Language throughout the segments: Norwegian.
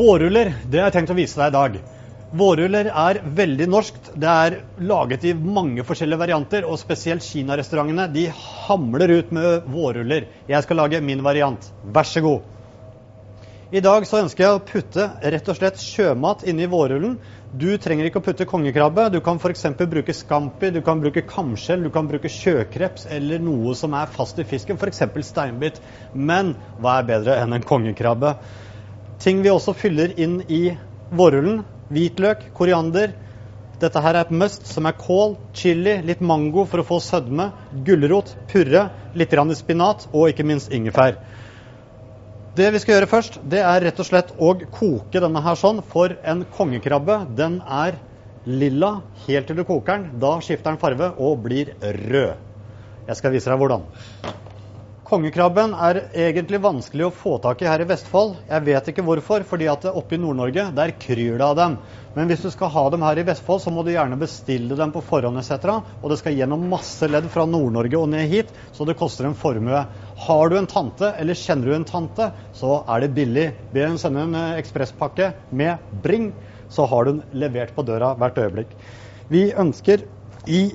Vårruller det har jeg tenkt å vise deg i dag. Vårruller er veldig norskt. Det er laget i mange forskjellige varianter, og spesielt kinarestaurantene de hamler ut med vårruller. Jeg skal lage min variant. Vær så god. I dag så ønsker jeg å putte rett og slett sjømat inni vårrullen. Du trenger ikke å putte kongekrabbe. Du kan f.eks. bruke scampi, du kan bruke kamskjell, du kan bruke sjøkreps eller noe som er fast i fisken, f.eks. steinbit. Men hva er bedre enn en kongekrabbe? Ting vi også fyller inn i vårrullen. Hvitløk, koriander. Dette her er et must, som er kål, chili, litt mango for å få sødme, gulrot, purre, litt spinat og ikke minst ingefær. Det vi skal gjøre først, det er rett og slett å koke denne her sånn. For en kongekrabbe, den er lilla helt til du koker den. Da skifter den farve og blir rød. Jeg skal vise deg hvordan. Kongekrabben er egentlig vanskelig å få tak i her i Vestfold. Jeg vet ikke hvorfor, fordi at oppe i Nord-Norge der kryr det av dem. Men hvis du skal ha dem her i Vestfold, så må du gjerne bestille dem på forhånd etc. Og det skal gjennom masse ledd fra Nord-Norge og ned hit, så det koster en formue. Har du en tante, eller kjenner du en tante, så er det billig. Be henne sende en eh, ekspresspakke med Bring, så har du den levert på døra hvert øyeblikk. Vi ønsker i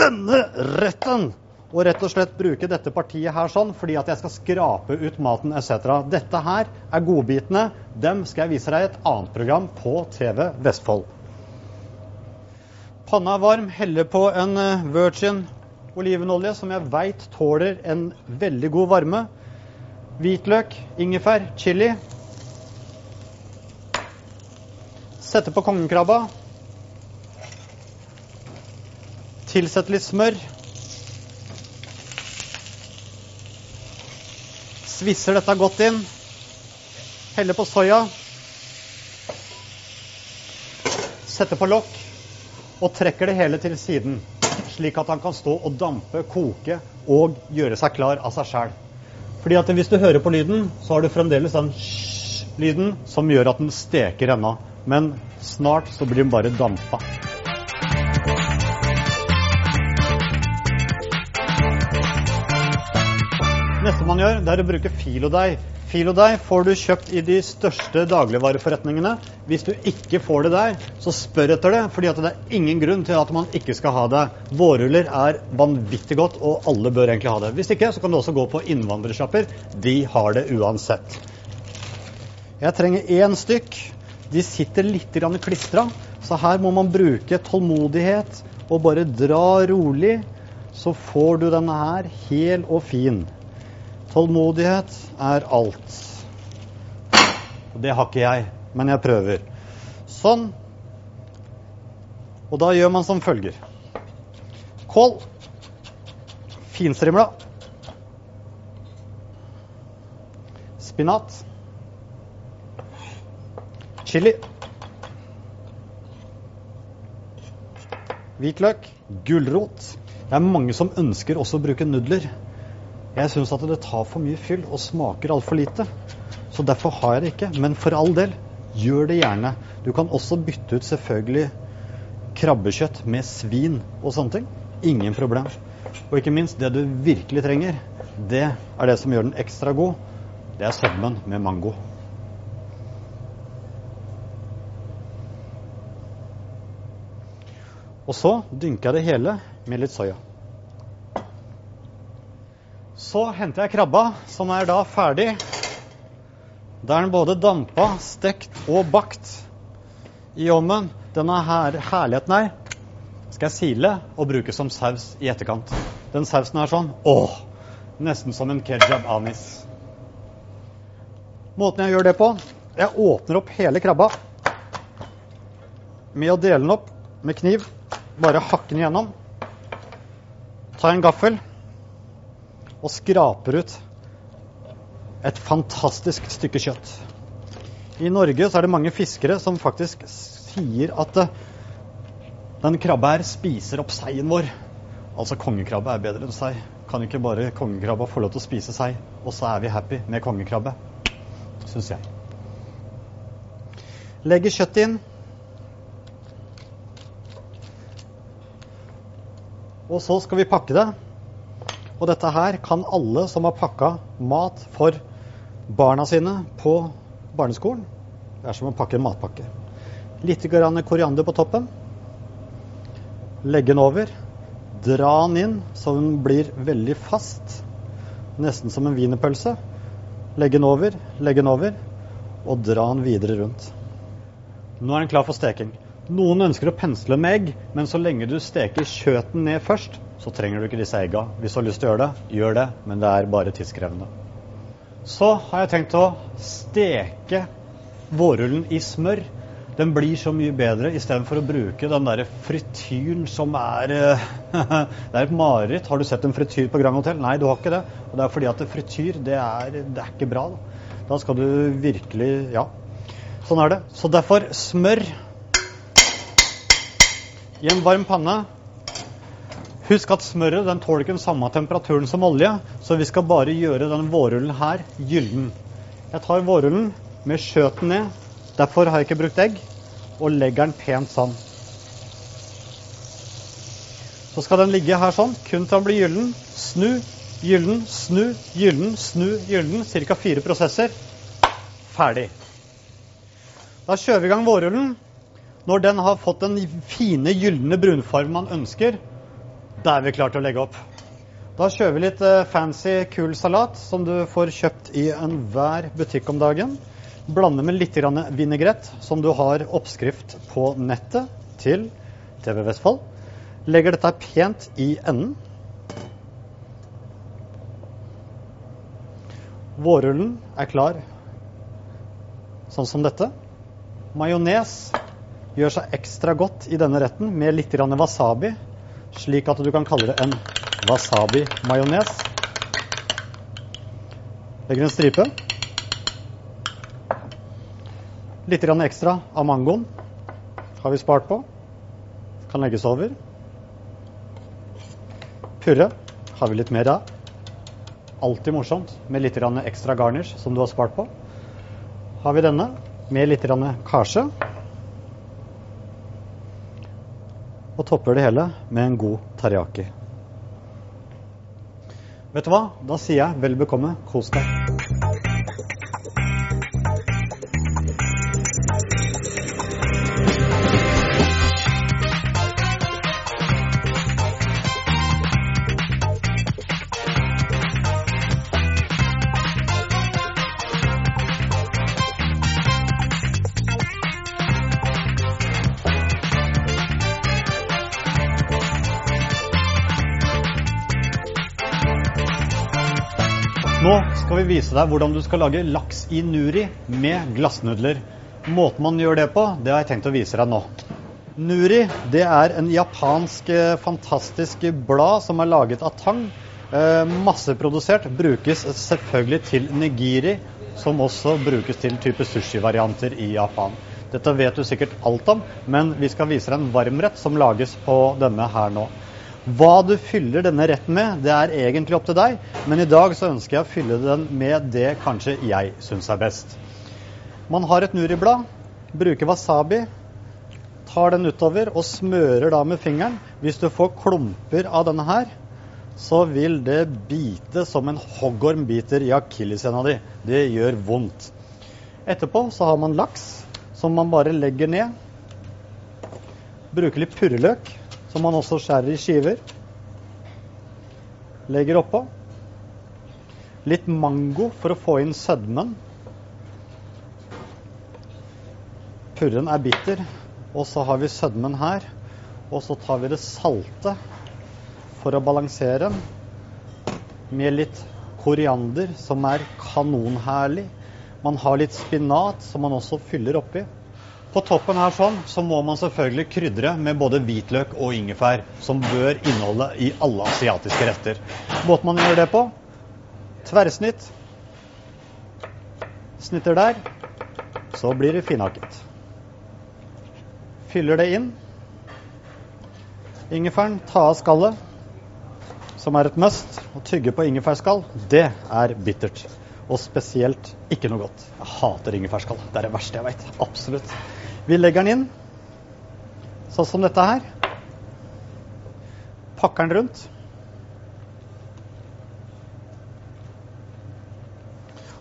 denne retten og rett og slett bruke dette partiet her sånn fordi at jeg skal skrape ut maten etc. Dette her er godbitene. Dem skal jeg vise deg i et annet program på TV Vestfold. Panna er varm. Heller på en eh, virgin olivenolje som jeg veit tåler en veldig god varme. Hvitløk, ingefær, chili. Sette på kongekrabba. Tilsett litt smør. Svisser dette godt inn. Heller på soya. Setter på lokk og trekker det hele til siden. Slik at han kan stå og dampe, koke og gjøre seg klar av seg sjæl. Fordi at hvis du hører på lyden, så har du fremdeles den lyden som gjør at den steker ennå. Men snart så blir den bare dampa. Neste man gjør, det er å bruke filodeig. Filodeig får du kjøpt i de største dagligvareforretningene. Hvis du ikke får det der, så spør etter det, fordi det er ingen grunn til at man ikke skal ha det. Vårruller er vanvittig godt, og alle bør egentlig ha det. Hvis ikke, så kan du også gå på innvandrersjapper. De har det uansett. Jeg trenger én stykk. De sitter litt klistra, så her må man bruke tålmodighet og bare dra rolig. Så får du denne her hel og fin. Tålmodighet er alt. Og Det har ikke jeg, men jeg prøver. Sånn. Og da gjør man som følger. Kål. Finstrimla. Spinat. Chili. Hvitløk. Gulrot. Det er mange som ønsker også å bruke nudler. Jeg syns at det tar for mye fyll og smaker altfor lite. Så derfor har jeg det ikke. Men for all del, gjør det gjerne. Du kan også bytte ut selvfølgelig krabbekjøtt med svin og sånne ting. Ingen problem. Og ikke minst, det du virkelig trenger, det er det som gjør den ekstra god. Det er sødmen med mango. Og så dynker jeg det hele med litt soya. Så henter jeg krabba, som er da ferdig. Da er den både dampa, stekt og bakt i ovnen. Denne her, herligheten her skal jeg sile og bruke som saus i etterkant. Den sausen er sånn åh, nesten som en kejab anis. Måten jeg gjør det på Jeg åpner opp hele krabba med å dele den opp med kniv. Bare hakke den igjennom. Ta en gaffel og skraper ut et fantastisk stykke kjøtt. I Norge så er det mange fiskere som faktisk sier at eh, den krabba her spiser opp seien vår. Altså kongekrabbe er bedre enn sei. Kan ikke bare kongekrabba få lov til å spise sei, og så er vi happy med kongekrabbe? Syns jeg. Legger kjøttet inn. Og så skal vi pakke det. Og dette her kan alle som har pakka mat for barna sine på barneskolen, Det er som å pakke en matpakke. Litt koriander på toppen. Legge den over. Dra den inn så den blir veldig fast. Nesten som en wienerpølse. Legge den over, legge den over, og dra den videre rundt. Nå er den klar for steking. Noen ønsker å pensle med egg, men så lenge du steker kjøten ned først, så trenger du ikke disse egga. Hvis du har lyst til å gjøre det, gjør det, men det er bare tidskrevende. Så har jeg tenkt å steke vårrullen i smør. Den blir så mye bedre istedenfor å bruke den der frityren som er eh, Det er et mareritt. Har du sett en frityr på Grand Hotel? Nei, du har ikke det. Og det er fordi at frityr, det er, det er ikke bra. Da. da skal du virkelig Ja. Sånn er det. Så derfor smør i en varm panne. Husk at smøret den tåler ikke den samme temperaturen som olje, så vi skal bare gjøre denne vårrullen her gyllen. Jeg tar vårrullen med skjøten ned. Derfor har jeg ikke brukt egg, og legger den pent sånn. Så skal den ligge her sånn, kun til den blir gyllen. Snu, gyllen, snu, gyllen, snu, gyllen. Ca. fire prosesser. Ferdig. Da kjører vi i gang vårrullen. Når den har fått den fine, gylne brunfargen man ønsker, da er vi klare til å legge opp. Da kjører vi litt uh, fancy, kul salat som du får kjøpt i enhver butikk om dagen. Blande med litt vinaigrett, som du har oppskrift på nettet til TV Vestfold. Legger dette pent i enden. Vårrullen er klar sånn som dette. Majones gjør seg ekstra godt i denne retten med litt wasabi, slik at du kan kalle det en wasabi-majones. Legger en stripe. Litt ekstra av mangoen har vi spart på. Kan legges over. Purre har vi litt mer av. Alltid morsomt med litt ekstra garnish som du har spart på. Har vi denne med litt karse. Og topper det hele med en god teriyaki. Vet du hva? Da sier jeg vel bekomme, kos deg. Nå skal vi vise deg hvordan du skal lage laks i nuri med glassnudler. Måten man gjør det på, det har jeg tenkt å vise deg nå. Nuri det er en japansk eh, fantastisk blad som er laget av tang. Eh, masseprodusert. Brukes selvfølgelig til nigiri, som også brukes til type sushi-varianter i Japan. Dette vet du sikkert alt om, men vi skal vise deg en varmrett som lages på denne her nå. Hva du fyller denne retten med, det er egentlig opp til deg, men i dag så ønsker jeg å fylle den med det kanskje jeg syns er best. Man har et nuriblad, bruker wasabi, tar den utover og smører da med fingeren. Hvis du får klumper av denne her, så vil det bite som en hoggorm biter i akilleshæla di. Det gjør vondt. Etterpå så har man laks som man bare legger ned. Bruker litt purreløk som man også skjærer i skiver. Legger oppå. Litt mango for å få inn sødmen. Purren er bitter, og så har vi sødmen her. Og så tar vi det salte for å balansere med litt koriander, som er kanonherlig. Man har litt spinat, som man også fyller oppi. På toppen her sånn, så må man selvfølgelig krydre med både hvitløk og ingefær, som bør inneholde i alle asiatiske retter. Måten man gjør det på tverrsnitt. Snitter der. Så blir det finhakket. Fyller det inn. Ingefæren, ta av skallet, som er et must. Å tygge på ingefærskall, det er bittert. Og spesielt ikke noe godt. Jeg hater ingefærskall. Det er det verste jeg vet. Absolutt. Vi legger den inn sånn som dette her. Pakker den rundt.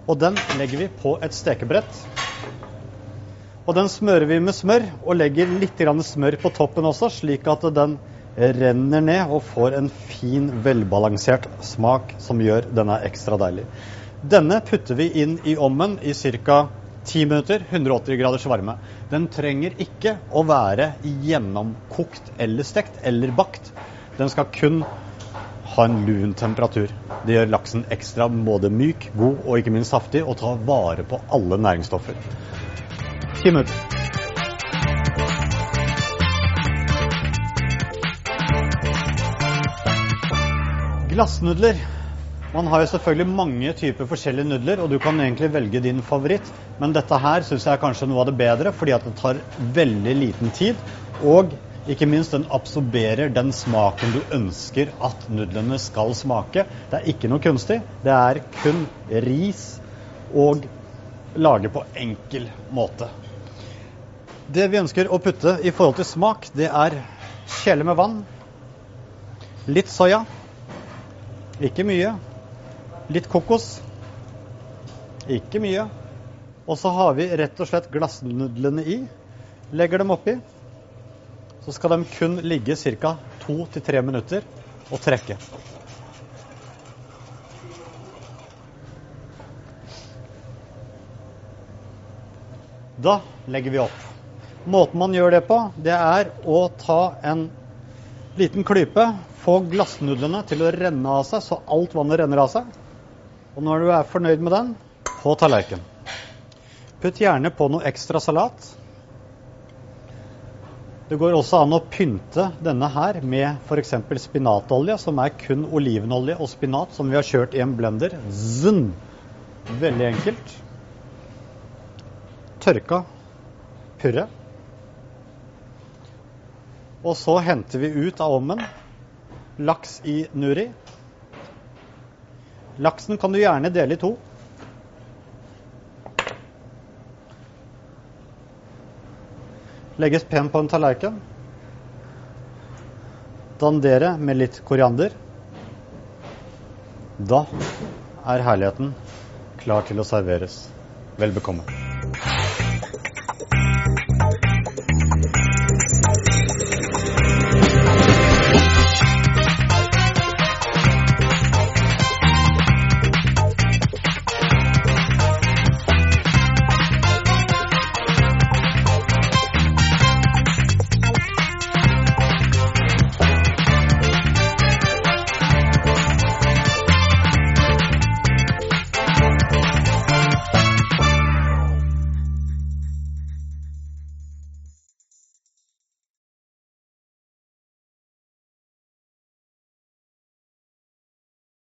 Og den legger vi på et stekebrett. Og den smører vi med smør, og legger litt grann smør på toppen også, slik at den renner ned og får en fin, velbalansert smak som gjør denne ekstra deilig. Denne putter vi inn i ovnen i ca. 10 minutter, 180 graders varme. Den trenger ikke å være gjennomkokt eller stekt eller bakt. Den skal kun ha en lun temperatur. Det gjør laksen ekstra både myk, god og ikke minst saftig, og tar vare på alle næringsstoffer. 10 minutter. Glassnudler. Man har jo selvfølgelig mange typer forskjellige nudler, og du kan egentlig velge din favoritt. Men dette her syns jeg er kanskje noe av det bedre, fordi at det tar veldig liten tid. Og ikke minst, den absorberer den smaken du ønsker at nudlene skal smake. Det er ikke noe kunstig. Det er kun ris og lage på enkel måte. Det vi ønsker å putte i forhold til smak, det er kjele med vann, litt soya ikke mye. Litt kokos. Ikke mye. Og så har vi rett og slett glassnudlene i. Legger dem oppi. Så skal de kun ligge ca. to til tre minutter og trekke. Da legger vi opp. Måten man gjør det på, det er å ta en liten klype, få glassnudlene til å renne av seg så alt vannet renner av seg. Og når du er fornøyd med den, på tallerken. Putt gjerne på noe ekstra salat. Det går også an å pynte denne her med f.eks. spinatolje, som er kun olivenolje og spinat som vi har kjørt i en blender. Zun. Veldig enkelt. Tørka purre. Og så henter vi ut av ovnen laks i nuri. Laksen kan du gjerne dele i to. Legges pent på en tallerken. Dandere med litt koriander. Da er herligheten klar til å serveres. Vel bekomme.